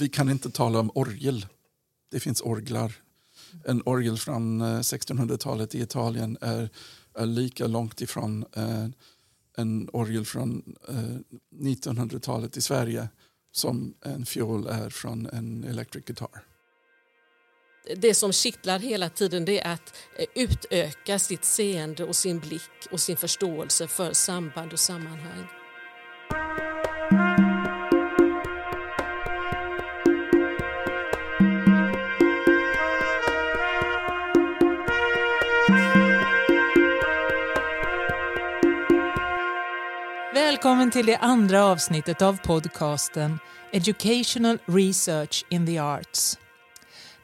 vi kan inte tala om orgel. Det finns orglar. En orgel från eh, 1600-talet i Italien är, är lika långt ifrån eh, en orgel från eh, 1900-talet i Sverige som en fiol är från en electric guitar. Det som kittlar hela tiden det är att utöka sitt seende och sin blick och sin förståelse för samband och sammanhang. Välkommen till det andra avsnittet av podcasten Educational Research in the Arts.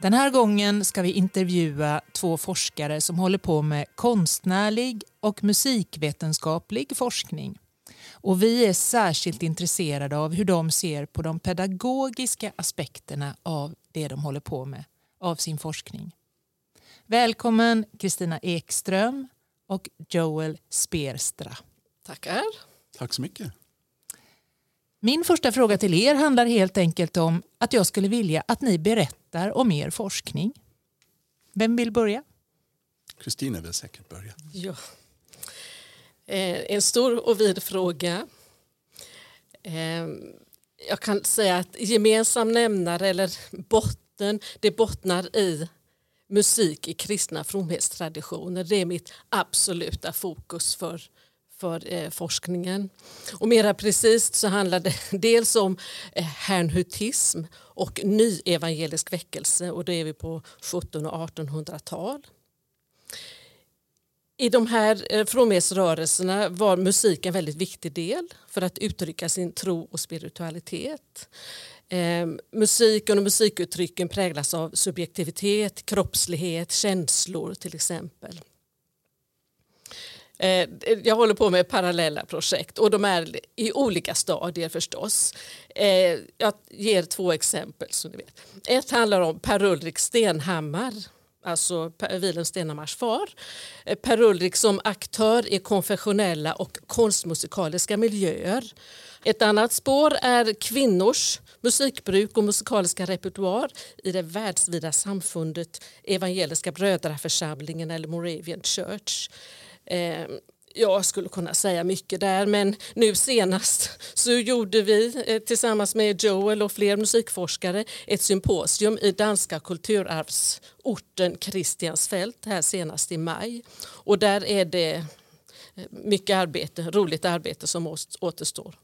Den här gången ska vi intervjua två forskare som håller på med konstnärlig och musikvetenskaplig forskning. Och vi är särskilt intresserade av hur de ser på de pedagogiska aspekterna av det de håller på med, av sin forskning. Välkommen Kristina Ekström och Joel Sperstra. Tackar. Tack så mycket. Min första fråga till er handlar helt enkelt om att jag skulle vilja att ni berättar om er forskning. Vem vill börja? Kristina vill säkert börja. Ja. Eh, en stor och vid fråga. Eh, jag kan säga att gemensam nämnare eller botten, det bottnar i musik i kristna fromhetstraditioner. Det är mitt absoluta fokus för för eh, forskningen. Och mera precis så handlar det dels om eh, hernhutism och ny evangelisk väckelse och då är vi på 1700 och 1800-tal. I de här eh, fromhetsrörelserna var musik en väldigt viktig del för att uttrycka sin tro och spiritualitet. Eh, musiken och musikuttrycken präglas av subjektivitet, kroppslighet, känslor till exempel. Eh, jag håller på med parallella projekt och de är i olika stadier förstås. Eh, jag ger två exempel. Så ni vet. Ett handlar om Per-Ulrik Stenhammar, alltså Wilhelm Stenhammars far. Eh, Per-Ulrik som aktör i konfessionella och konstmusikaliska miljöer. Ett annat spår är kvinnors musikbruk och musikaliska repertoar i det världsvida samfundet Evangeliska brödraförsamlingen eller Moravian Church. Eh, jag skulle kunna säga mycket där men nu senast så gjorde vi eh, tillsammans med Joel och fler musikforskare ett symposium i danska kulturarvsorten Kristiansfält här senast i maj. Och där är det eh, mycket arbete, roligt arbete som återstår.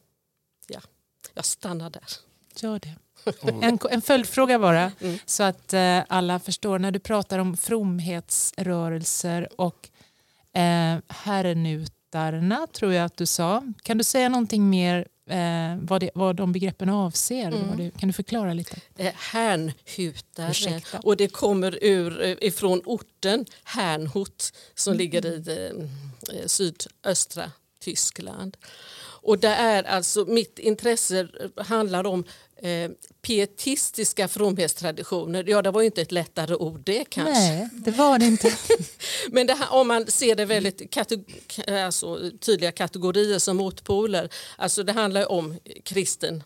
Ja, jag stannar där. Gör det. En, en följdfråga bara, mm. så att eh, alla förstår. När du pratar om fromhetsrörelser och Eh, herrnutarna tror jag att du sa. Kan du säga någonting mer eh, vad, det, vad de begreppen avser? Mm. Det, kan du förklara lite? Eh, Hernhutar och det kommer ur, eh, ifrån orten Hernhut som mm. ligger i eh, sydöstra Tyskland. Och det är alltså, mitt intresse handlar om eh, pietistiska fromhetstraditioner. Ja, det var ju inte ett lättare ord det kanske. Nej, det var det inte. Men det här, om man ser det väldigt kateg alltså, tydliga kategorier som motpoler. Alltså det handlar om kristen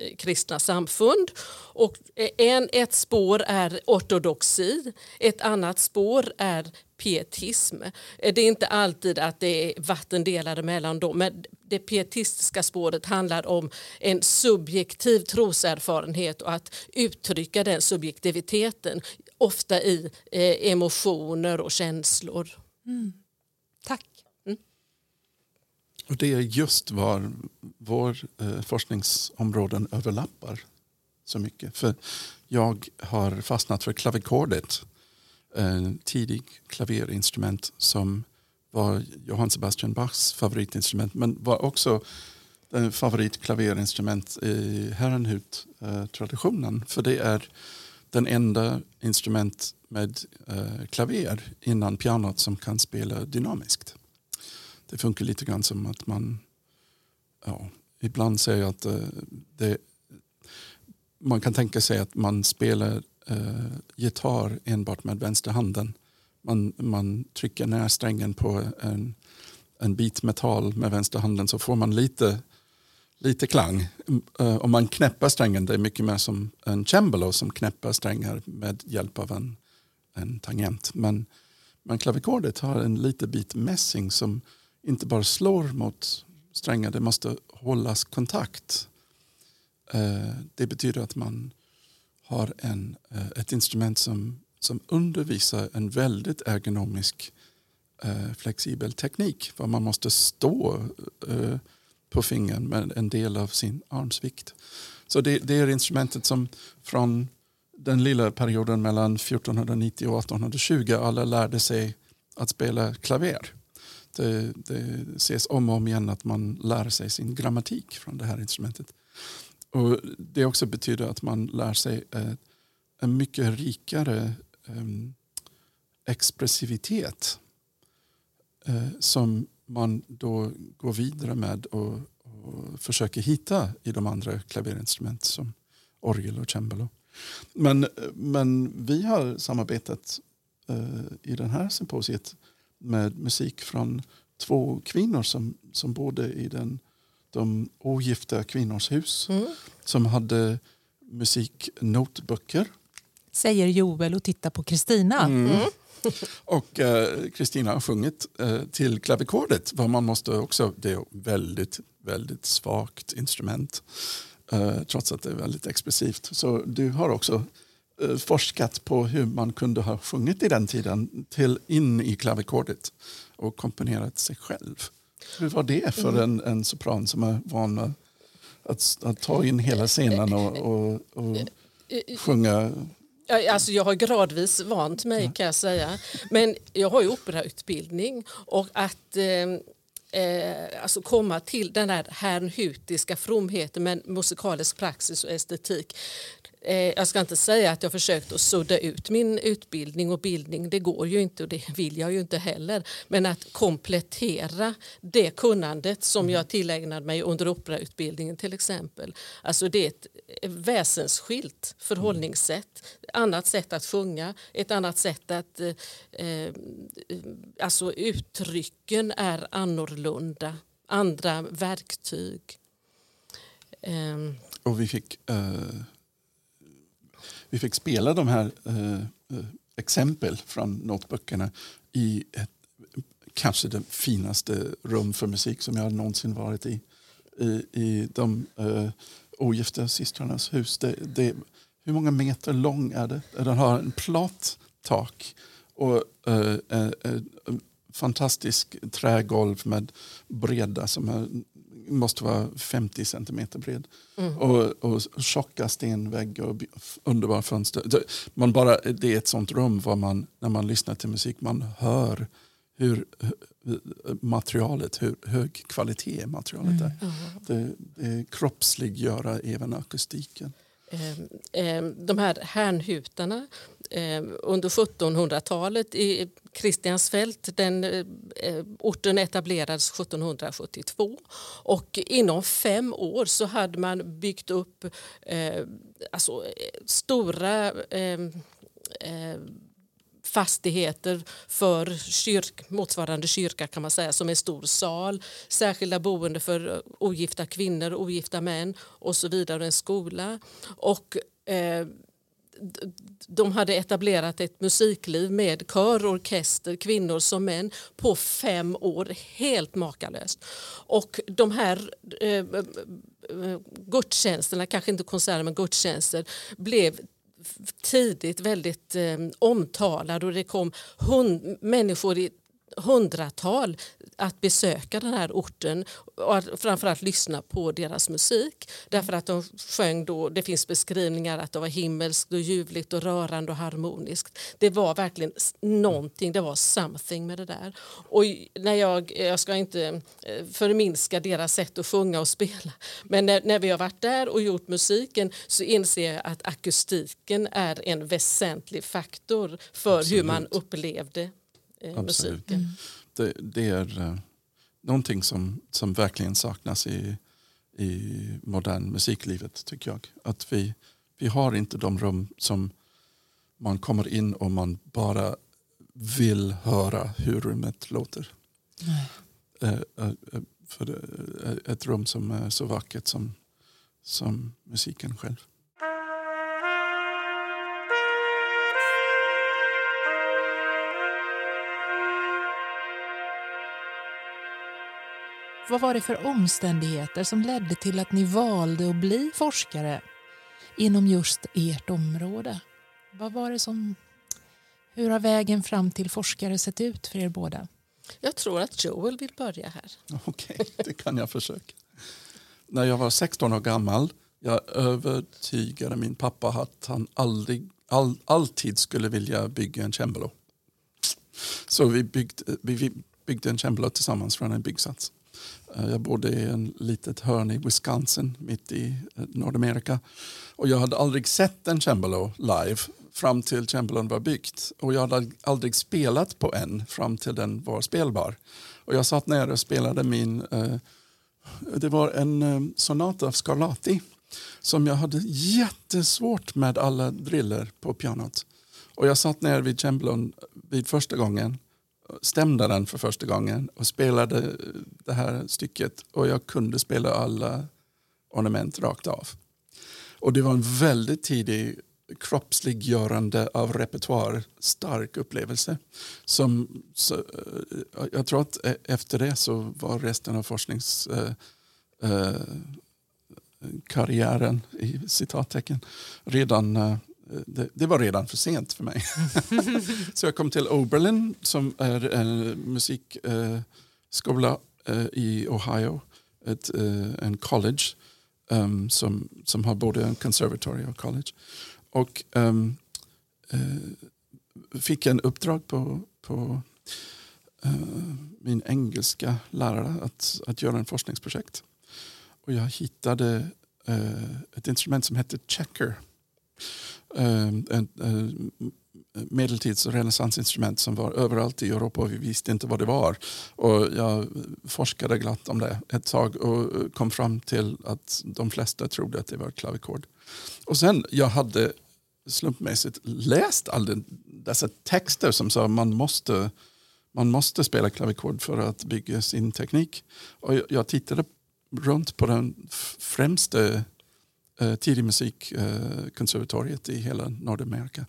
Eh, kristna samfund. Och eh, en, ett spår är ortodoxi, ett annat spår är pietism. Eh, det är inte alltid att det är vattendelare mellan dem men det pietistiska spåret handlar om en subjektiv troserfarenhet och att uttrycka den subjektiviteten ofta i eh, emotioner och känslor. Mm. Tack. Och det är just var vår eh, forskningsområden överlappar så mycket. För jag har fastnat för klavikordet en tidig klaverinstrument som var Johann Sebastian Bachs favoritinstrument men var också en favoritklaverinstrument i Herrenhut-traditionen. För det är den enda instrument med eh, klaver innan pianot som kan spela dynamiskt. Det funkar lite grann som att man ja, ibland säger att eh, det, man kan tänka sig att man spelar eh, gitarr enbart med vänsterhanden. Man, man trycker ner strängen på en, en bit metall med vänsterhanden så får man lite lite klang. Mm, eh, om man knäpper strängen, det är mycket mer som en cembalo som knäpper strängar med hjälp av en, en tangent. Men, men klavikordet har en liten bit mässing som inte bara slår mot strängar, det måste hållas kontakt. Eh, det betyder att man har en, eh, ett instrument som, som undervisar en väldigt ergonomisk eh, flexibel teknik. För man måste stå på fingern med en del av sin armsvikt. Så det, det är instrumentet som från den lilla perioden mellan 1490 och 1820 alla lärde sig att spela klaver. Det, det ses om och om igen att man lär sig sin grammatik från det här instrumentet. Och Det också betyder att man lär sig eh, en mycket rikare eh, expressivitet eh, som man då går vidare med och, och försöker hitta i de andra klaverinstrument som orgel och cembalo. Men, men vi har samarbetat eh, i den här symposiet med musik från två kvinnor som, som bodde i den, de ogifta kvinnors hus. Mm. Som hade musiknotböcker. Säger Joel och tittar på Kristina. Mm. Mm. Och eh, Kristina uh, har sjungit uh, till klavikordet. För man måste också, det är väldigt, väldigt svagt instrument. Uh, trots att det är väldigt expressivt. Så du har också forskat på hur man kunde ha sjungit i den tiden till in i klavikordet och komponerat sig själv. Hur var det för mm. en, en sopran som är van att, att ta in hela scenen och, och, och sjunga Alltså jag har gradvis vant mig kan jag säga. Men jag har ju operautbildning och att eh, eh, alltså komma till den här hernhutiska fromheten med musikalisk praxis och estetik Eh, jag ska inte säga att jag försökt att sudda ut min utbildning och bildning. Det går ju inte och det vill jag ju inte heller. Men att komplettera det kunnandet som jag tillägnade mig under operautbildningen till exempel. Alltså det är ett väsensskilt förhållningssätt. Annat sätt att sjunga, ett annat sätt att... Eh, eh, alltså uttrycken är annorlunda. Andra verktyg. Eh. Och vi fick... Uh vi fick spela de här eh, eh exempel från notböckerna i ett, kanske det finaste rum för musik som jag någonsin varit i. I, i de eh, ogifta systrarnas hus. Det, det, hur många meter lång är det? Den har en platt tak och eh, eh, eh fantastisk trägolv med breda... som är måste vara 50 centimeter bred. Mm. Och, och tjocka stenväggar och underbara fönster. Man bara, det är ett sånt rum var man, när man lyssnar till musik, man hör hur materialet, hur hög kvalitet materialet är. Mm. Det, det kroppsliggöra även akustiken. Ehm, ehm, de här härnhutarna Eh, under 1700-talet i Kristiansfält, den eh, orten etablerades 1772 och inom fem år så hade man byggt upp eh, alltså, eh, stora fastigheter för kyrk, motsvarande kyrka kan man säga, som en stor sal, särskilda boende för ogifta kvinnor, ogifta män och så vidare, en skola. Och, eh, de hade etablerat ett musikliv med kör, orkester, kvinnor som män på fem år. Helt makalöst. Och de här eh, eh, eh, gudstjänsterna, kanske inte konserter men gudstjänster, blev tidigt väldigt eh, omtalade och det kom hund, människor i hundratal att besöka den här orten och att framförallt lyssna på deras musik. Därför att de sjöng då, det finns beskrivningar att det var himmelskt och ljuvligt och rörande och harmoniskt. Det var verkligen någonting, det var something med det där. Och när jag, jag ska inte eh, förminska deras sätt att sjunga och spela men när, när vi har varit där och gjort musiken så inser jag att akustiken är en väsentlig faktor för Absolut. hur man upplevde eh, musiken. Mm. Det, det, är uh, någonting som, som verkligen saknas i, i modern musiklivet tycker jag. Att vi, vi har inte de rum som man kommer in och man bara vill höra hur rummet låter. Uh, uh, för det, ett rum som är så vackert som, som musiken själv. Vad var det för omständigheter som ledde till att ni valde att bli forskare inom just ert område? Vad var det som... Hur har vägen fram till forskare sett ut för er båda? Jag tror att Joel vill börja här. Okej, okay, det kan jag försöka. När jag var 16 år gammal jag övertygade min pappa att han aldrig, all, alltid skulle vilja bygga en cembalo. Så vi byggde, vi byggde en cembalo tillsammans från en byggsats. Eh, jag bodde i en litet hörn i Wisconsin, mitt i eh, Nordamerika. Och jag hade aldrig sett en cembalo live fram till cembalon var byggt. Och jag hade aldrig spelat på en fram till den var spelbar. Och jag satt ner och spelade min... Eh, det var en eh, sonata av Scarlatti som jag hade jättesvårt med alla driller på pianot. Och jag satt ner vid cembalon vid första gången stämde den för första gången och spelade det här stycket och jag kunde spela alla ornament rakt av. Och det var en väldigt tidig kroppsliggörande av repertoar, stark upplevelse. Som, så, eh, jag tror att eh, efter det så var resten av forskningskarriären eh, eh, i citattecken redan eh, det, det, var redan för sent för mig. så jag kom till Oberlin som är en musikskola eh, i Ohio. Ett, eh, en college um, som, som har både en conservatory och college. Och um, fick en uppdrag på, på uh, min engelska lärare att, att göra en forskningsprojekt. Och jag hittade uh, ett instrument som hette checker eh, eh, Ehm, medeltids och renässansinstrument som var överallt i Europa och vi visste inte vad det var. Och jag forskade glatt om det ett tag och kom fram till att de flesta trodde att det var klavikord. Och sen, jag hade slumpmässigt läst alla dessa texter som sa att man måste, man måste spela klavikord för att bygga sin teknik. Och jag tittade runt på den främsta eh, tidig musikkonservatoriet eh, i hela Nordamerika.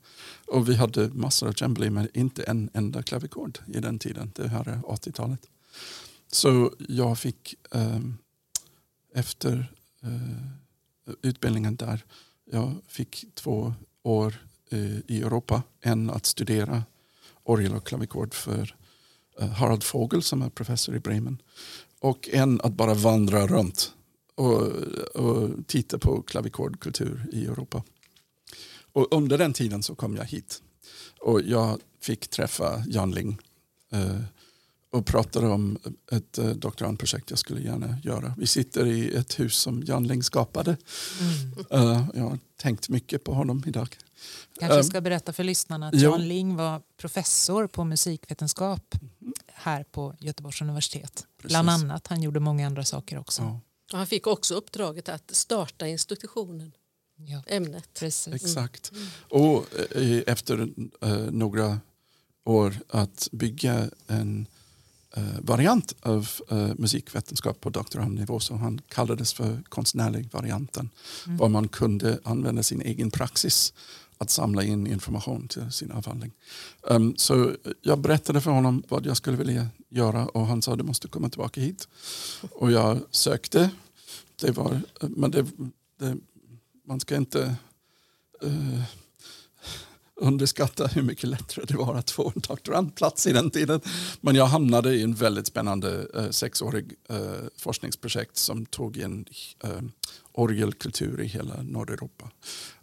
Och vi hade massor av cembali men inte en enda klavikord i den tiden. Det här är 80-talet. Så jag fick eh, efter eh, utbildningen där, jag fick två år eh, i Europa. En att studera orgel och klavikord för eh, Harald Vogel som är professor i Bremen. Och en att bara vandra runt och, och titta på klavikordkultur i Europa. Och under den tiden så kom jag hit och jag fick träffa Jan Ling eh, och pratade om ett eh, doktorandprojekt jag skulle gärna göra. Vi sitter i ett hus som Jan Ling skapade. Mm. Uh, jag har tänkt mycket på honom idag. Kanske ska berätta för lyssnarna att Jan Ling var professor på musikvetenskap här på Göteborgs universitet. Precis. Bland annat. Han gjorde många andra saker också. Ja. Och han fick också uppdraget att starta institutionen. Ja. Ämnet. Precis. Exakt. Mm. Och eh, efter eh, några år att bygga en eh, variant av eh, musikvetenskap på doktorandnivå som han kallades för konstnärlig varianten. Mm. Var man kunde använda sin egen praxis att samla in information till sin avhandling. Um, så jag berättade för honom vad jag skulle vilja göra och han sa du måste komma tillbaka hit. Och jag sökte. Det var, eh, men det, det, man ska inte uh, underskatta hur mycket lättare det var att få en doktorandplats i den tiden. Men jag hamnade i en väldigt spännande eh, sexårig eh, forskningsprojekt som tog in eh, orgelkultur i hela Nordeuropa.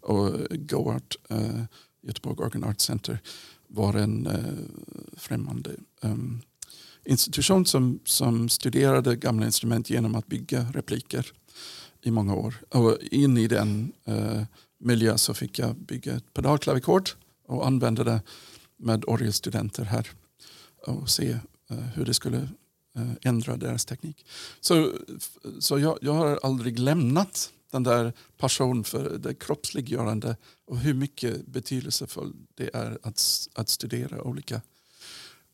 Och Goart, eh, Göteborg Organ Art Center, var en eh, främmande eh, institution som, som studerade gamla instrument genom att bygga repliker i många år. Och in i den uh, miljö så fick jag bygga ett pedalklavikord och använde det med orgelstudenter här och se uh, hur det skulle uh, ändra deras teknik. Så, så jag, jag har aldrig lämnat den där passion för det kroppsliggörande och hur mycket betydelsefullt det är att, att studera olika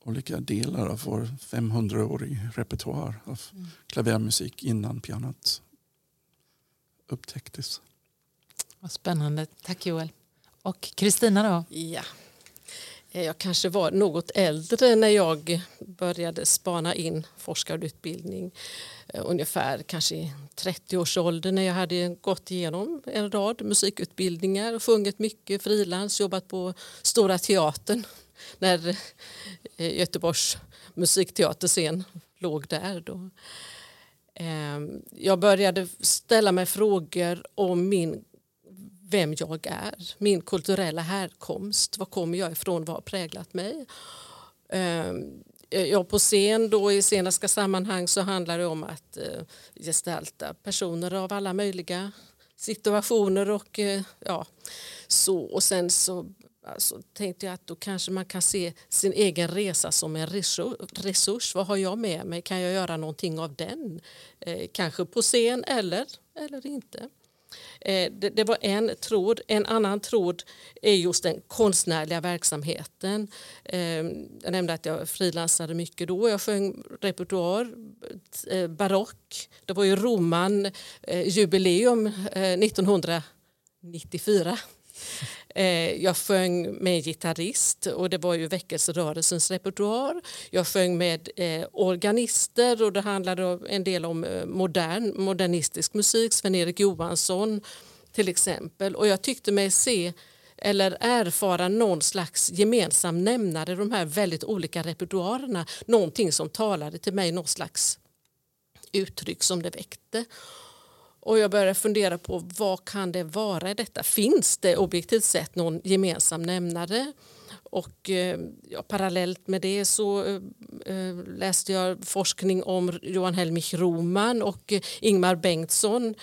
olika delar av vår 500-årig repertoar av mm. klavermusik innan pianot upptäcktes. Vad spännande. Tack Joel. Och Kristina då? Ja. Eh, jag kanske var något äldre när jag började spana in forskarutbildning. Eh, ungefär kanske i 30-årsåldern när jag hade gått igenom en rad musikutbildningar och sjungit mycket frilans, jobbat på Stora Teatern när eh, Göteborgs musikteaterscen låg där. Då. Ehm, jag började ställa mig frågor om min, vem jag är, min kulturella härkomst. Var kommer jag ifrån? Vad har präglat mig? Ehm, ja, på scen då i sceniska sammanhang så handlar det om att eh, gestalta personer av alla möjliga situationer och eh, ja, så. Och sen så alltså, tänkte jag att då kanske man kan se sin egen resa som en resurs. Vad har jag med mig? Kan jag göra någonting av den? Eh, kanske på scen eller, eller inte. Eh, det, det, var en tråd. En annan tråd är just den konstnärliga verksamheten. Eh, jag nämnde att jag frilansade mycket då. Jag sjöng repertoar, eh, barock. Det var ju Roman eh, jubileum eh, 1994 Eh, jag sjöng med en gitarrist och det var ju väckelserörelsens repertoar. Jag sjöng med eh, organister och det handlade en del om eh, modern, modernistisk musik, Sven-Erik Johansson till exempel. Och jag tyckte mig se eller erfara någon slags gemensam nämnare i de här väldigt olika repertoarerna. Någonting som talade till mig, någon slags uttryck som det väckte. Och jag började fundera på vad kan det vara i detta? Finns det objektivt sett någon gemensam nämnare? Och eh, ja, parallellt med det så eh, eh, läste jag forskning om Johan Helmich Roman och eh, Ingmar Bengtsson,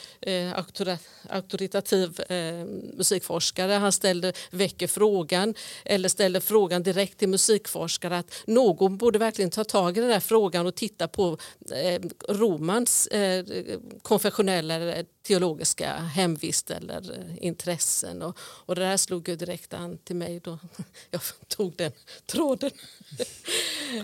auktoritativ musikforskare. Han ställde, väcker frågan, eller ställer frågan direkt till musikforskare att någon borde verkligen ta tag i den här frågan och titta på Romans konfessionella teologiska hemvist eller eh, intressen. Och, och det där slog ju direkt an till mig då jag tog den tråden.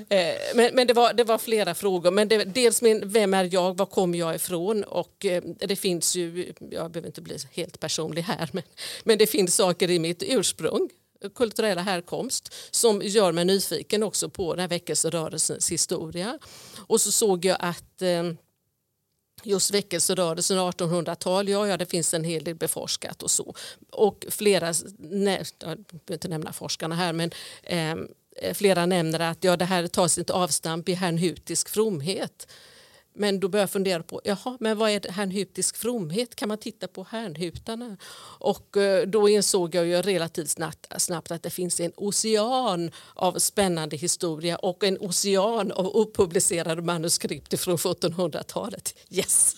Eh, men men det, var, det var flera frågor. Men det, dels min, vem är jag, var kommer jag ifrån? Och eh, det finns ju, jag behöver inte bli helt personlig här, men, men det finns saker i mitt ursprung kulturella härkomst som gör mig nyfiken också på den här väckelserörelsens historia. Och så såg jag att eh, just väckelserörelsen 1800-tal, ja, ja det finns en hel del beforskat och så. Och flera, nej, jag behöver inte nämna forskarna här, men ehm, eh, flera nämner att ja, det här tar sitt avstamp i hernhutisk fromhet. Men då började jag fundera på jaha, men vad är hernhutisk fromhet? Kan man titta på hernhutarna? Och eh, då insåg jag ju relativt snabbt, snabbt att det finns en ocean av spännande historia och en ocean av opublicerade manuskript från 1700-talet. Yes!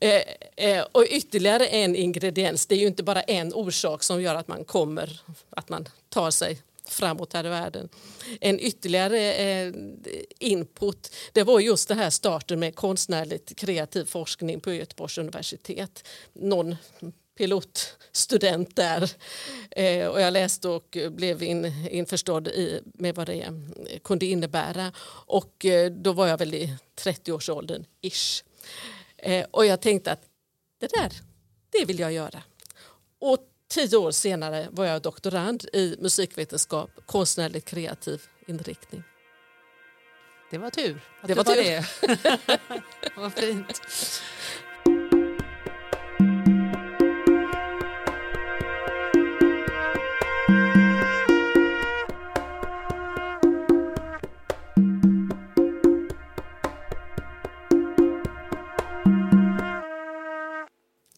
Eh, eh, och ytterligare en ingrediens, det är ju inte bara en orsak som gör att man kommer, att man tar sig framåt här i världen. En ytterligare eh, input det var just det här starten med konstnärligt kreativ forskning på Göteborgs universitet. Någon pilotstudent där. Eh, och jag läste och blev in, införstådd i, med vad det eh, kunde innebära. Och eh, då var jag väl i 30-årsåldern, ish. Eh, och jag tänkte att det där, det vill jag göra. Och Tio år senare var jag doktorand i musikvetenskap, konstnärligt kreativ inriktning. Det var tur att det var, var tur. det. Vad fint.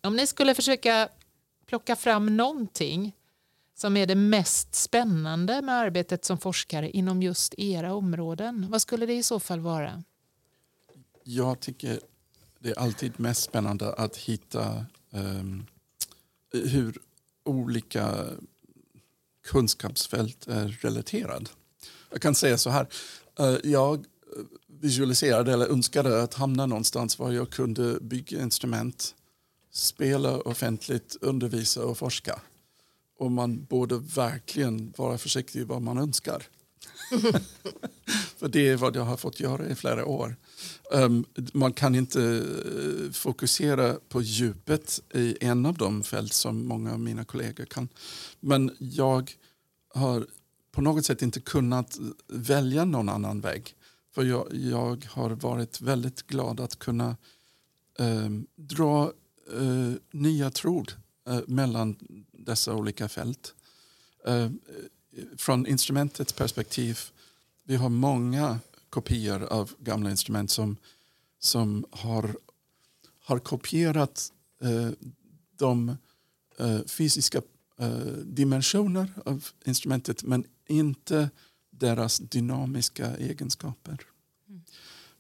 Om ni skulle försöka plocka fram någonting som är det mest spännande med arbetet som forskare inom just era områden, vad skulle det i så fall vara? Jag tycker det är alltid mest spännande att hitta um, hur olika kunskapsfält är relaterade. Jag kan säga så här, uh, jag visualiserade eller önskade att hamna någonstans var jag kunde bygga instrument spela offentligt, undervisa och forska. Och man borde verkligen vara försiktig vad man önskar. För det är vad jag har fått göra i flera år. Um, man kan inte eh, fokusera på djupet i en av de fält som många av mina kollegor kan. Men jag har på något sätt inte kunnat välja någon annan väg. För jag, jag har varit väldigt glad att kunna um, dra eh, nya tråd eh, mellan dessa olika fält. Eh, från instrumentets perspektiv, vi har många kopior av gamla instrument som, som har, har kopierat eh, de eh, fysiska eh, dimensioner av instrumentet men inte deras dynamiska egenskaper. Mm.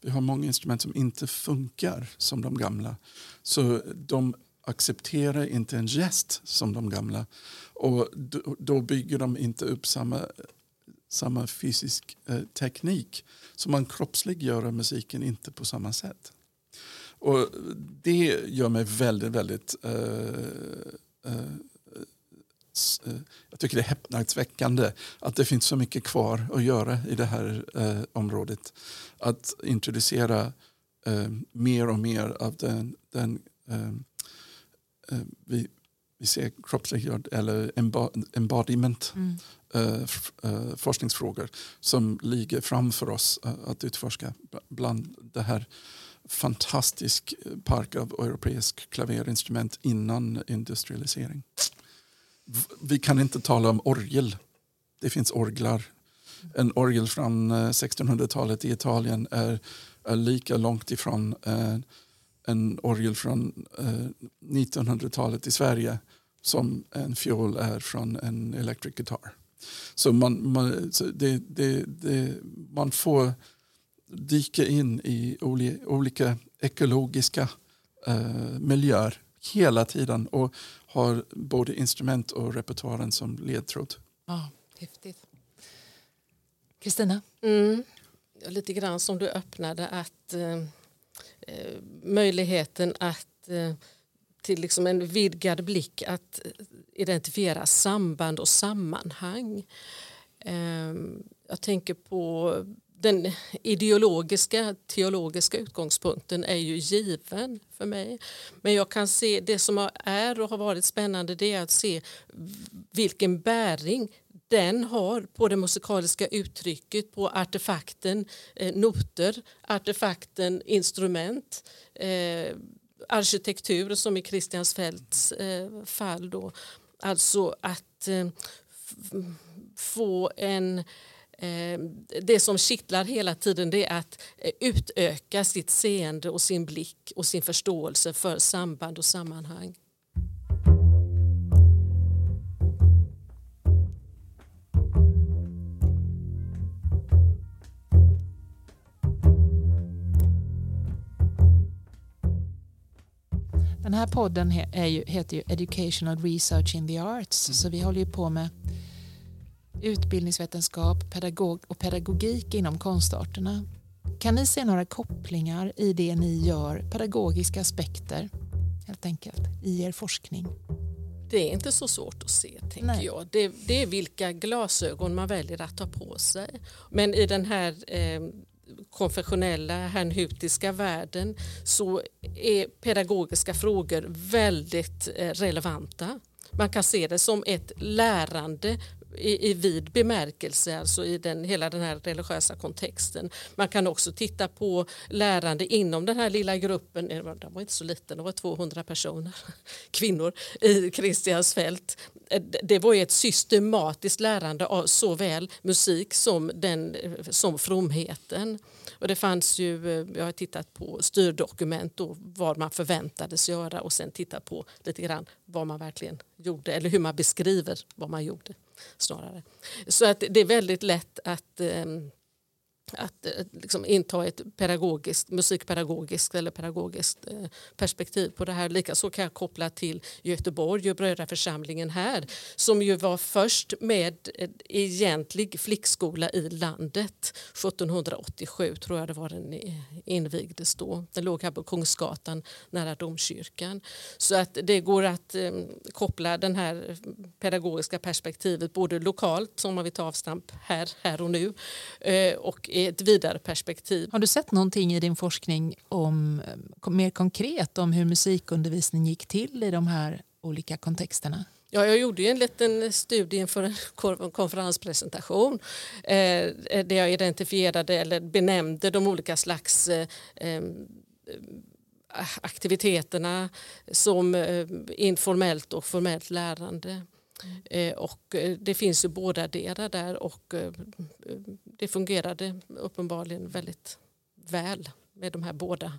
Vi har många instrument som inte funkar som de gamla. Så de accepterar inte en gest som de gamla. Och då, bygger de inte upp samma, samma fysisk eh, teknik. Så man kroppsliggör musiken inte på samma sätt. Och det gör mig väldigt, väldigt eh, eh, jag tycker det är häpnadsväckande att det finns så mycket kvar att göra i det här uh, området. Att introducera mer och mer av den, den vi, vi ser kroppsliggörd eller embodiment mm. uh, forskningsfrågor som ligger framför oss att utforska bland det här fantastisk park av europeisk klaverinstrument innan industrialisering. Vi kan inte tala om orgel. Det finns orglar. En orgel från eh, 1600-talet i Italien är, är lika långt ifrån eh, en orgel från eh, 1900-talet i Sverige som en fiol är från en electric guitar. Så man, man, så det, det, det, man får dyka in i olika ekologiska eh, miljöer hela tiden och har både instrument och repertoaren som ledtråd. Ja, häftigt. Kristina? Mm. Lite grann som du öppnade att eh, Eh, möjligheten att eh, till liksom en vidgad blick att identifiera samband och sammanhang. Ehm, jag tänker på den ideologiska, teologiska utgångspunkten är ju given för mig. Men jag kan se det som är och har varit spännande det är att se vilken bäring den har på det musikaliska uttrycket, på artefakten eh, noter, artefakten instrument, eh, arkitektur som i Kristiansfeldts eh, fall. Då. Alltså att eh, få en eh, det som kittlar hela tiden det är att eh, utöka sitt seende och sin blick och sin förståelse för samband och sammanhang. Den här podden ju, heter ju Educational Research in the Arts mm. så vi håller ju på med utbildningsvetenskap pedagog och pedagogik inom konstarterna. Kan ni se några kopplingar i det ni gör, pedagogiska aspekter helt enkelt, i er forskning? Det är inte så svårt att se, tänker Nej. jag. Det, det, är vilka glasögon man väljer att ta på sig. Men i den här eh, konfessionella hernhutiska världen så är pedagogiska frågor väldigt eh, relevanta. Man kan se det som ett lärande i, i vid bemärkelse, alltså i den, hela den här religiösa kontexten. Man kan också titta på lärande inom den här lilla gruppen, eh, den var inte så liten, eh, det var 200 personer, kvinnor i Kristiansfält. Det var ett systematiskt lärande av såväl musik som, den, eh, som fromheten. Och det fanns ju, jag har tittat på styrdokument och vad man förväntades göra och sen tittat på lite grann vad man verkligen gjorde eller hur man beskriver vad man gjorde snarare. Så att det är väldigt lätt att, ehm, att eh, liksom inta ett pedagogiskt, musikpedagogiskt eller pedagogiskt eh, perspektiv på det här. Likaså kan jag koppla till Göteborg och Brödraförsamlingen här som ju var först med egentlig flickskola i landet. 1787 tror jag det var den eh, invigdes då. Den låg här på Kungsgatan nära domkyrkan. Så att det går att eh, koppla det här pedagogiska perspektivet både lokalt som man vill ta avstamp här, här och nu eh, och i ett vidare perspektiv. Har du sett någonting i din forskning om, eh, mer konkret om hur musikundervisning gick till i de här olika kontexterna? Ja, jag gjorde en liten studie inför en konferenspresentation eh, där jag identifierade eller benämnde de olika slags eh, eh aktiviteterna som eh, informellt och formellt lärande. Eh, och eh, det finns ju båda delar där och eh, det fungerade uppenbarligen väldigt väl med de här båda.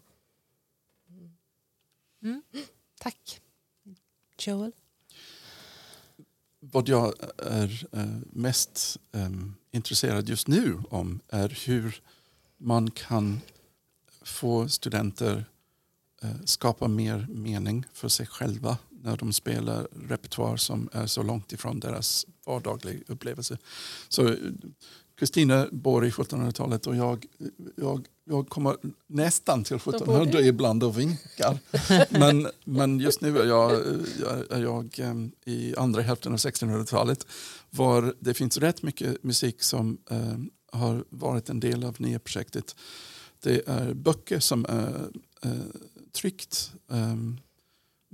Mm. Tack. Joel? Vad jag är mest intresserad just nu om är hur man kan få studenter skapa mer mening för sig själva när de spelar repertoar som är så långt ifrån deras vardagliga upplevelse. Så Kristina bor i 1700-talet och jag, jag, jag kommer nästan till 1700 ibland och vinkar. Men, men just nu är jag, är jag um, i andra hälften av 1600-talet var det finns rätt mycket musik som um, har varit en del av nya projektet. Det är böcker som är uh, tryckt um,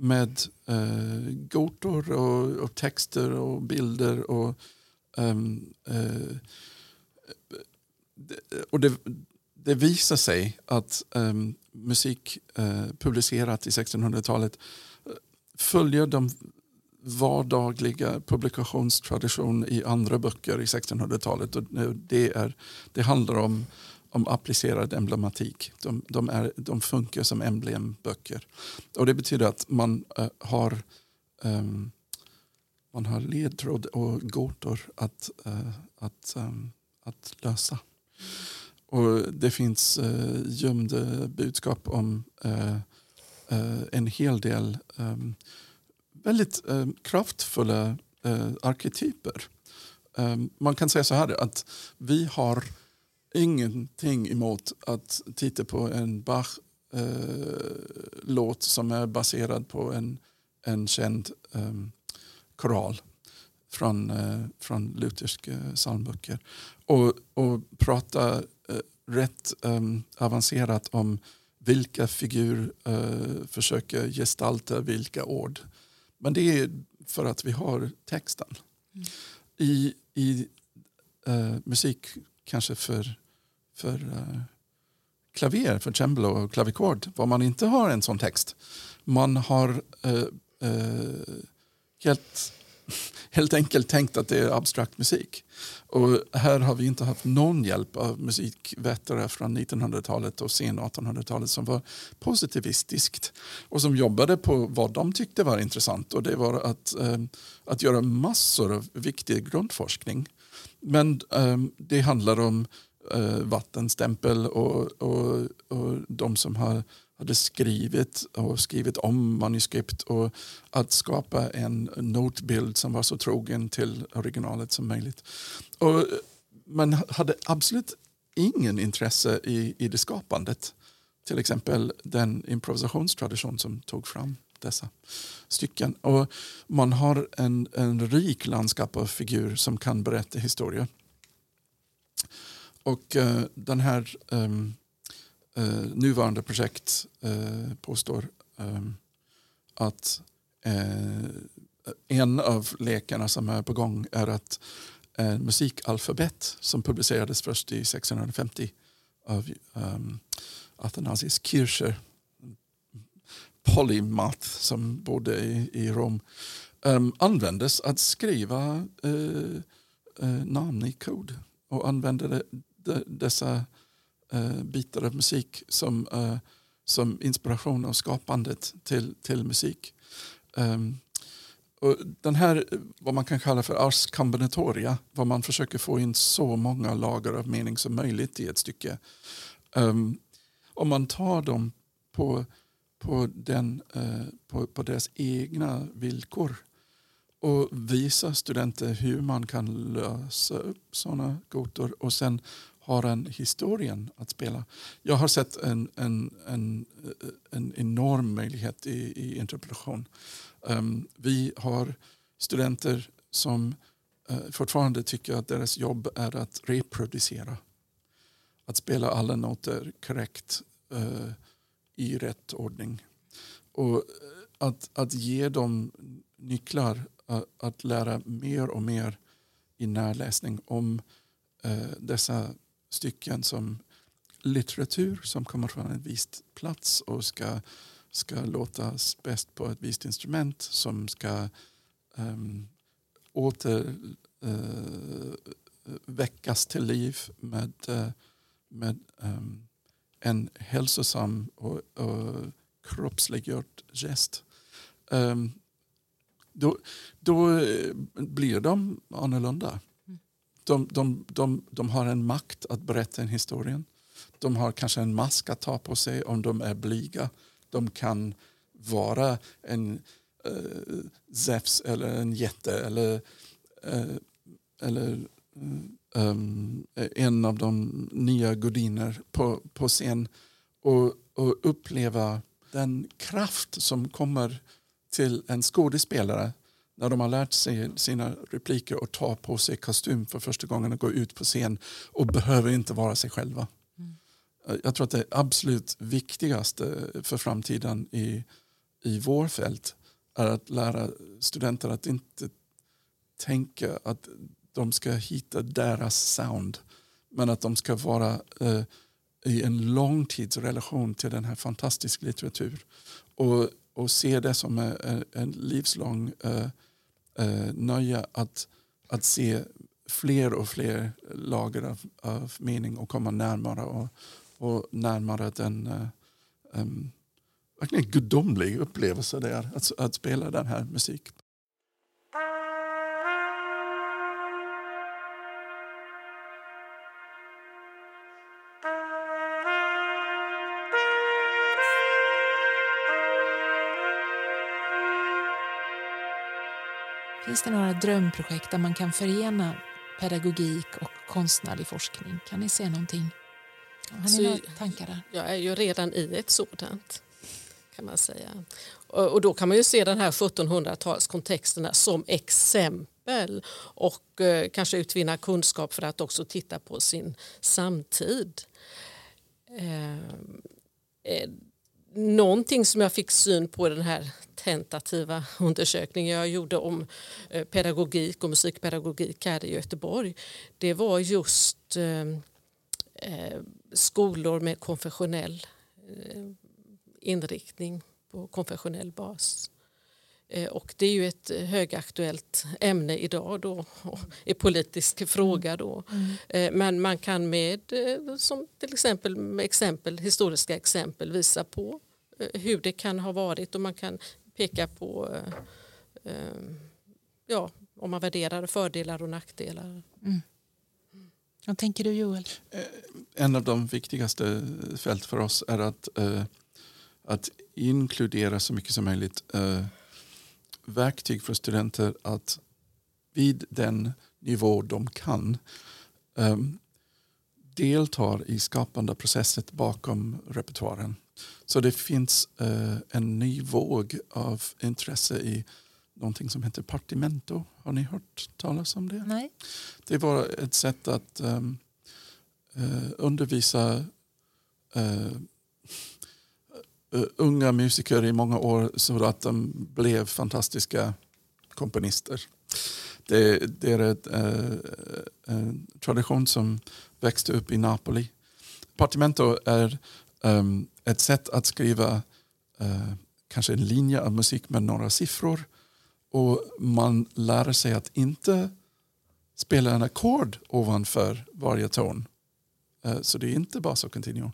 med eh, gotor och, och, texter och bilder. Och, um, eh, och det, det visar sig att um, musik uh, publicerat i 1600-talet eh, följer de vardagliga publikationstradition i andra böcker i 1600-talet. det, är, det handlar om om applicerad emblematik. De, de, är, de funkar som emblemböcker. Och det betyder att man uh, har um, man har ledtråd och gåtor att, uh, att, um, att lösa. Och det finns eh, gömda budskap om eh, eh, en hel del ehm, väldigt ehm, kraftfulla eh, arketyper. Ehm, man kan säga så här att vi har ingenting emot att titta på en Bach-låt eh, som är baserad på en, en känd eh, koral från, eh, från lutherska psalmböcker. Och, och prata eh, rätt ehm, avancerat om vilka figur eh, försöker gestalta vilka ord. Men det är för att vi har texten. Mm. I, i uh, musik kanske för för uh, klaver, för cembalo och klavikord, var man inte har en sån text. Man har uh, uh, helt, helt enkelt tänkt att det är abstrakt musik. Och här har vi inte haft någon hjälp av musikvetare från 1900-talet och sen 1800-talet som var positivistiskt och som jobbade på vad de tyckte var intressant och det var att, eh, att göra massor av viktig grundforskning. Men eh, det handlar om Eh, vattenstämpel och, och, och de som har, hade skrivit och skrivit om manuskript och att skapa en notbild som var så trogen till originalet som möjligt. Och man hade absolut ingen intresse i, i det skapandet. Till exempel den improvisationstradition som tog fram dessa stycken. Och man har en, en rik landskap av figurer som kan berätta historier. Och uh, den här um, uh, nuvarande projekt uh, påstår um, att en av lekarna som är på gång är att en musikalfabet som publicerades först i 1650 av um, Athanasius Kircher, polymath som bodde i, i Rom, um, användes att skriva uh, uh, namn i kod och använde det de, dessa eh, bitar av musik som, eh, som inspiration och skapandet till, till musik. Um, Och den här, vad man kan kalla för ars combinatoria, vad man försöker få in så många lager av mening som möjligt i ett stycke. Um, om man tar dem på, på, den, uh, på, på deras egna villkor och visar studenter hur man kan lösa upp sådana gåtor och sen har en historien att spela. Jag har sett en, en, en, en enorm möjlighet i, i interpretation. Um, ehm, vi har studenter som uh, fortfarande tycker att deras jobb är att reproducera. Att spela alla noter korrekt uh, i rätt ordning. Och eh, att, att ge dem nycklar uh, att lära mer och mer i närläsning om dessa stycken som litteratur som kommer från en viss plats och ska, ska låtas bäst på ett visst instrument som ska um, åter uh, väckas till liv med, uh, med um, en hälsosam och, och kroppsliggjord gest. Um, då, då eh, blir de annorlunda. De, de, de, de har en makt att berätta en historia. De har kanske en mask att ta på sig om de är blyga. De kan vara en uh, Zeus eller en jätte eller, uh, eller um, en av de nya gudinnor på, på scen och, och uppleva den kraft som kommer till en skådespelare när de har lärt sig sina repliker och tar på sig kostym för första gången och går ut på scen och behöver inte vara sig själva. Mm. Jag tror att det absolut viktigaste för framtiden i, i vår fält är att lära studenter att inte tänka att de ska hitta deras sound men att de ska vara eh, i en långtidsrelation till den här fantastiska litteratur och, och se det som en, en livslång eh, eh, nöje att, att se fler och fler lager av, av mening och komma närmare och, och närmare den eh, um, verkligen gudomlig upplevelse det är att, att spela den här musiken. Finns det några drömprojekt där man kan förena pedagogik och konstnärlig forskning? Kan ni se någonting? Har ni några tankar där? Jag är ju redan i ett sådant kan man säga. Och, då kan man ju se den här 1700-talskontexterna som exempel och eh, kanske utvinna kunskap för att också titta på sin samtid. Någonting som jag fick syn på i den här tentativa undersökningen jag gjorde om eh, pedagogik och musikpedagogik här i Göteborg det var just eh, eh skolor med konfessionell eh, inriktning på konfessionell bas. Och det är ju ett högaktuellt ämne idag då, en politisk fråga då. Mm. Men man kan med, som till exempel med exempel, historiska exempel visa på hur det kan ha varit och man kan peka på eh, eh, ja, om man värderar fördelar och nackdelar. Mm. Vad tänker du Joel? Eh, en av de viktigaste fält för oss är att, att inkludera så mycket som möjligt verktyg för studenter att vid den nivå de kan deltar i skapande processet bakom repertoaren. Så det finns eh, en ny våg av intresse i någonting som heter partimento. Har ni hört talas om det? Nej. Det var ett sätt att um, uh, undervisa uh, uh, Eh, unga musiker i många år så att de blev fantastiska komponister. Det, det är eh, eh, en tradition som växte upp i Napoli. Partimento är um, ett sätt att skriva uh, kanske en linje av musik med några siffror och man lär sig att inte spela en ackord ovanför varje ton. Uh, så det är inte bas och continuo.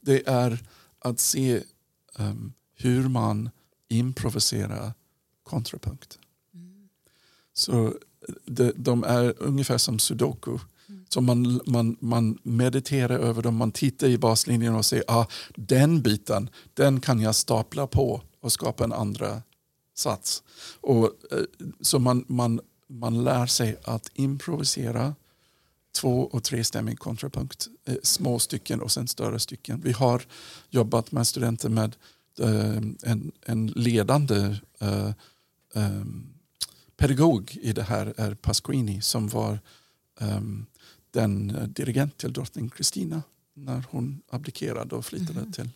Det är att se um, hur man improviserar kontrapunkt. Mm. Så de, de är ungefär som sudoku. Så man, man, man mediterar över dem, man tittar i baslinjen och säger ah, den biten, den kan jag stapla på och skapa en andra sats. Och, eh, så man, man, man lär sig att improvisera två och trestämmig kontrapunkt, eh, små stycken och sen större stycken. Vi har jobbat med studenter med eh, en, en ledande eh, pedagog i det här är Pasquini som var um, den dirigent till drottning Kristina när hon abdikerade och flyttade mm. till,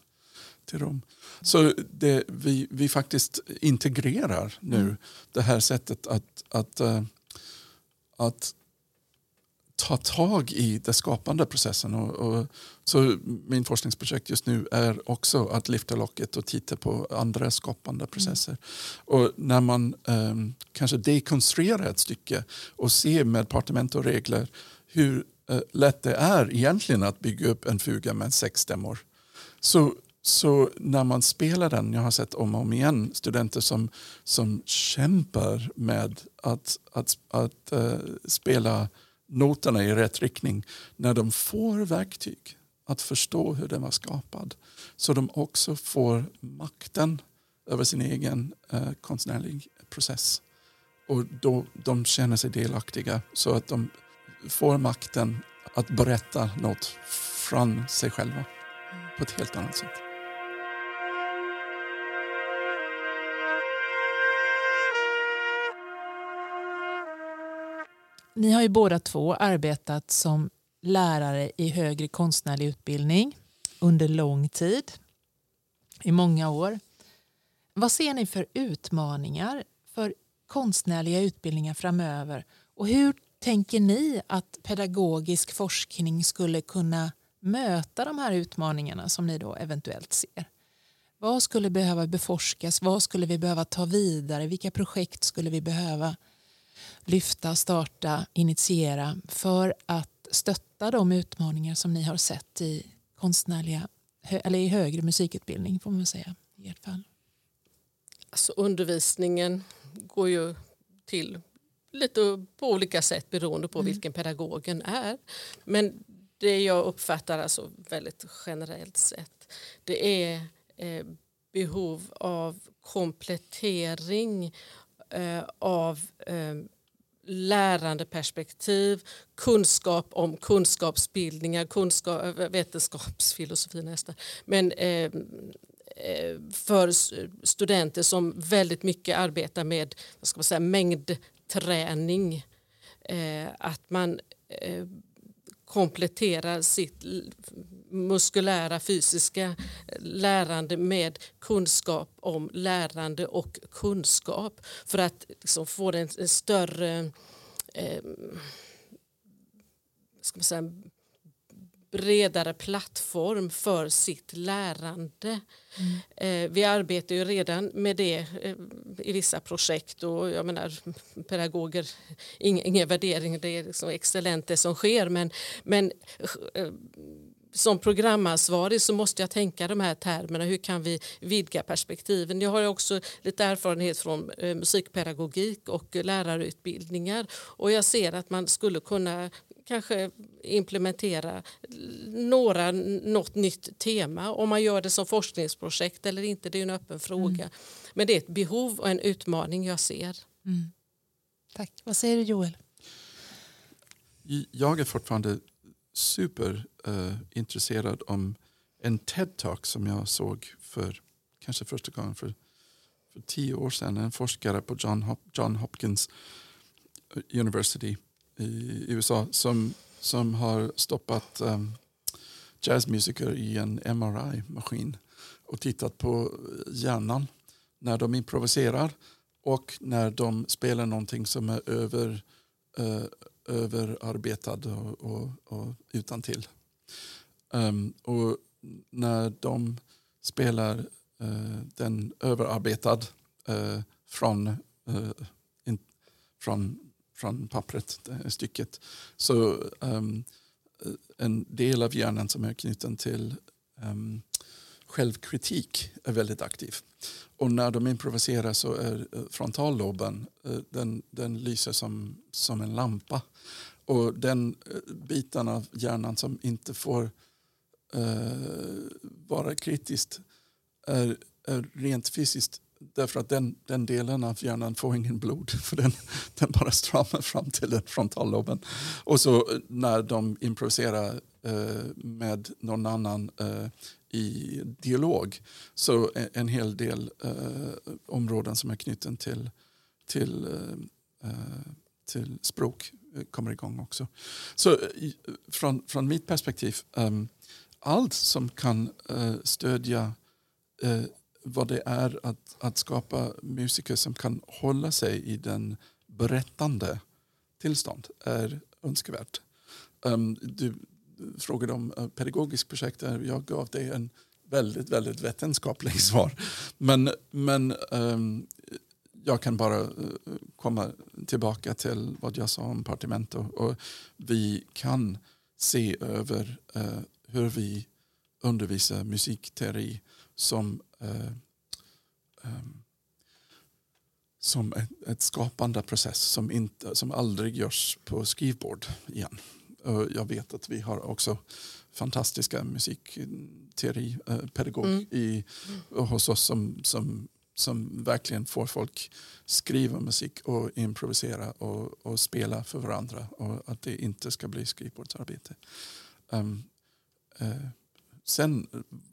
till Rom. Så det, vi, vi faktiskt integrerar nu mm. det här sättet att, att, uh, att ta tag i den skapande processen. Och, och, så min forskningsprojekt just nu är också att lyfta locket och titta på andra skapande processer. Mm. Och när man um, kanske dekonstruerar ett stycke och ser med departement och regler hur uh, lätt det är egentligen att bygga upp en fuga med sex stämmor. Så, så när man spelar den, jag har sett om och om igen studenter som, som kämpar med att, att, att uh, spela noterna i rätt riktning när de får verktyg att förstå hur den var skapad. Så de också får makten över sin egen eh, konstnärlig process. Och då de känner sig delaktiga så att de får makten att berätta något från sig själva på ett helt annat sätt. Ni har ju båda två arbetat som lärare i högre konstnärlig utbildning under lång tid, i många år. Vad ser ni för utmaningar för konstnärliga utbildningar framöver och hur tänker ni att pedagogisk forskning skulle kunna möta de här utmaningarna som ni då eventuellt ser? Vad skulle behöva beforskas? Vad skulle vi behöva ta vidare? Vilka projekt skulle vi behöva lyfta, starta, initiera för att stötta de utmaningar som ni har sett i konstnärliga eller i högre musikutbildning får man säga i ert fall? Alltså undervisningen går ju till lite på olika sätt beroende på mm. vilken pedagogen är. Men det jag uppfattar alltså väldigt generellt sett det är eh, behov av komplettering eh, av eh, lärandeperspektiv, kunskap om kunskapsbildningar, kunskap, eh, vetenskapsfilosofi nästan. Men eh, eh för studenter som väldigt mycket arbetar med vad ska man säga, mängdträning. Eh, att man eh, kompletterar sitt muskulära fysiska lärande med kunskap om lärande och kunskap för att liksom få en, en större eh, ska man säga, bredare plattform för sitt lärande. Mm. Eh, vi arbetar ju redan med det eh, i vissa projekt och jag menar pedagoger, ingen, ingen värdering, det är liksom excellent det som sker men, men eh, som programansvarig så måste jag tänka de här termerna. Hur kan vi vidga perspektiven? Jag har också lite erfarenhet från eh, musikpedagogik och lärarutbildningar och jag ser att man skulle kunna kanske implementera några, något nytt tema. Om man gör det som forskningsprojekt eller inte, det är en öppen fråga. Mm. Men det är ett behov och en utmaning jag ser. Mm. Tack. Vad säger du Joel? Jag är fortfarande superintresserad eh, uh, om en TED-talk som jag såg för kanske första gången för, för tio år sedan. En forskare på John, Hop John Hopkins eh, University i USA som, som har stoppat um, jazzmusiker i en MRI-maskin och tittat på hjärnan när de improviserar och när de spelar någonting som är över, uh, överarbetad och, och, och utan till. Um, och när de spelar uh, den överarbetad uh, från, uh, in, från från pappret, det stycket. Så um, en del av hjärnan som är knuten till um, självkritik är väldigt aktiv. Och när de improviserar så är eh, frontalloben eh, den, den lyser som, som en lampa. Och den eh, biten av hjärnan som inte får uh, vara kritiskt är, är rent fysiskt därför att den, den delen av hjärnan får ingen blod för den, den bara stramar fram till den frontalloben. Och så när de improviserar eh, med någon annan eh, i dialog så en hel del eh, områden som är knuten till, till, eh, eh till språk eh, kommer igång också. Så eh, från, från mitt perspektiv, um, allt som kan uh, stödja uh, vad det är att, att skapa musiker som kan hålla sig i den berättande tillstånd är önskvärt. Um, du frågade om eh, pedagogisk pedagogiskt projekt. Jag gav dig en väldigt, väldigt vetenskaplig svar. Men, men um, jag kan bara eh, komma tillbaka till vad jag sa om Partimento. Och vi kan se över uh, hur vi undervisar musikteori som, uh, um, som ett, ett, skapande process som, inte, som aldrig görs på skrivbord igen jag vet att vi har också fantastiska musikteoripedagog mm. i, hos oss som, som, som verkligen får folk skriva musik och improvisera och, och spela för varandra och att det inte ska bli skrivbordsarbete. Um, uh, sen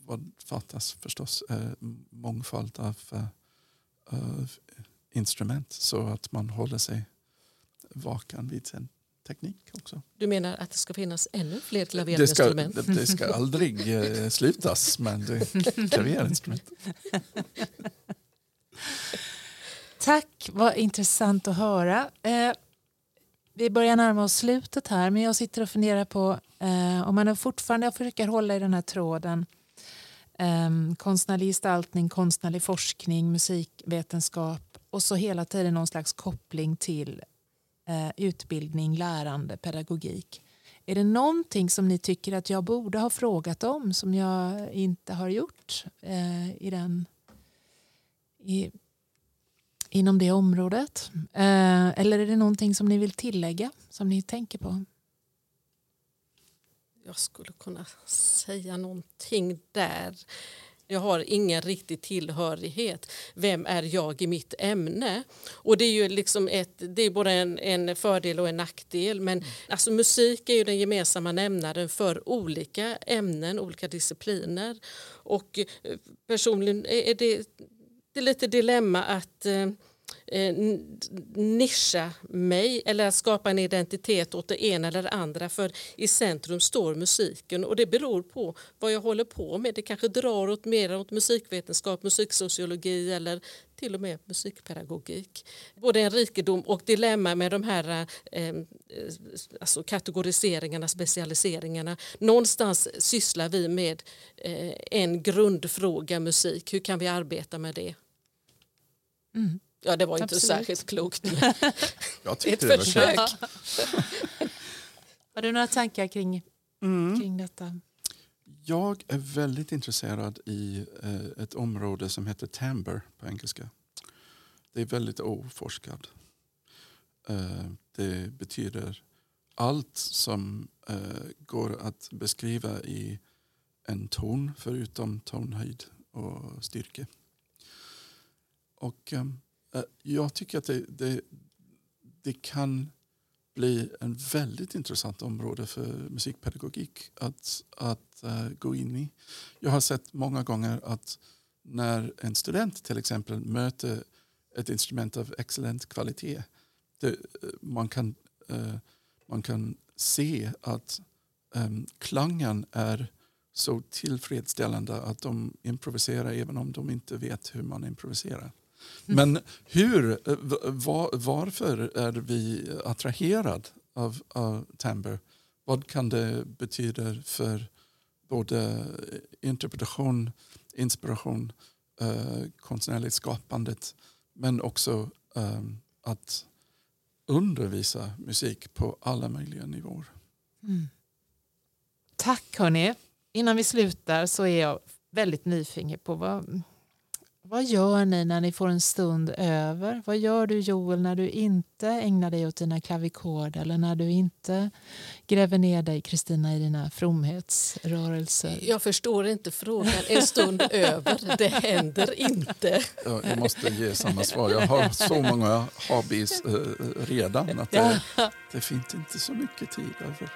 vad fattas förstås uh, mångfald av uh, instrument så att man håller sig vaken vid sin teknik också. Du menar att det ska finnas ännu fler klaverinstrument? Det ska, det, det ska aldrig eh, slutas med klaverinstrument. Tack, vad intressant att höra. Eh, vi börjar närma oss slutet här men jag sitter och funderar på eh, om man fortfarande försöker hålla i den här tråden eh, konstnärlig gestaltning, konstnärlig forskning, musikvetenskap och så hela tiden någon slags koppling till eh, utbildning, lärande, pedagogik. Är det någonting som ni tycker att jag borde ha frågat om som jag inte har gjort eh, i den, i, inom det området? Eh, eller är det någonting som ni vill tillägga, som ni tänker på? Jag skulle kunna säga någonting där. Jag har ingen riktig tillhörighet. Vem är jag i mitt ämne? Och det är ju liksom ett, det är både en, en fördel och en nackdel. Men alltså musik är ju den gemensamma nämnaren för olika ämnen, olika discipliner. Och eh, personligen är det, det är lite dilemma att eh, nischa mig eller skapa en identitet åt det ena eller det andra. För i centrum står musiken och det beror på vad jag håller på med. Det kanske drar åt mer åt musikvetenskap, musiksociologi eller till och med musikpedagogik. Både en rikedom och dilemma med de här eh, eh, alltså kategoriseringarna, specialiseringarna. Någonstans sysslar vi med eh, en grundfråga musik. Hur kan vi arbeta med det? Mm. Ja, det var inte Absolut. särskilt klokt. Jag tyckte Ett försök. Har du några tankar kring, mm. kring detta? Jag är väldigt intresserad i eh, ett område som heter timbre på engelska. Det är väldigt oforskat. Eh, det betyder allt som eh, går att beskriva i en ton förutom tonhöjd och styrka. Och um, Eh, Eh, jag tycker att det, det, det kan bli en väldigt intressant område för musikpedagogik att, att uh, gå in i. Jag har sett många gånger att när en student till exempel möter ett instrument av excellent kvalitet det, eh, man, kan, uh, man kan se att um, klangen är så tillfredsställande att de improviserar även om de inte vet hur man improviserar. Men hur, eh, var, varför är vi attraherade av, av timbre? Vad kan det betyda för både interpretation, inspiration, eh, konstnärligt skapandet men också eh, att undervisa musik på alla möjliga nivåer. Mm. Tack hörni. Innan vi slutar så är jag väldigt nyfiken på vad, vad gör ni när ni får en stund över? Vad gör du Joel när du inte ägnar dig åt dina klavikord eller när du inte gräver ner dig Kristina i dina fromhetsrörelser? Jag förstår inte frågan. En stund över, det händer inte. Ja, jag måste ge samma svar. Jag har så många hobbies eh, redan att det, det finns inte så mycket tid över.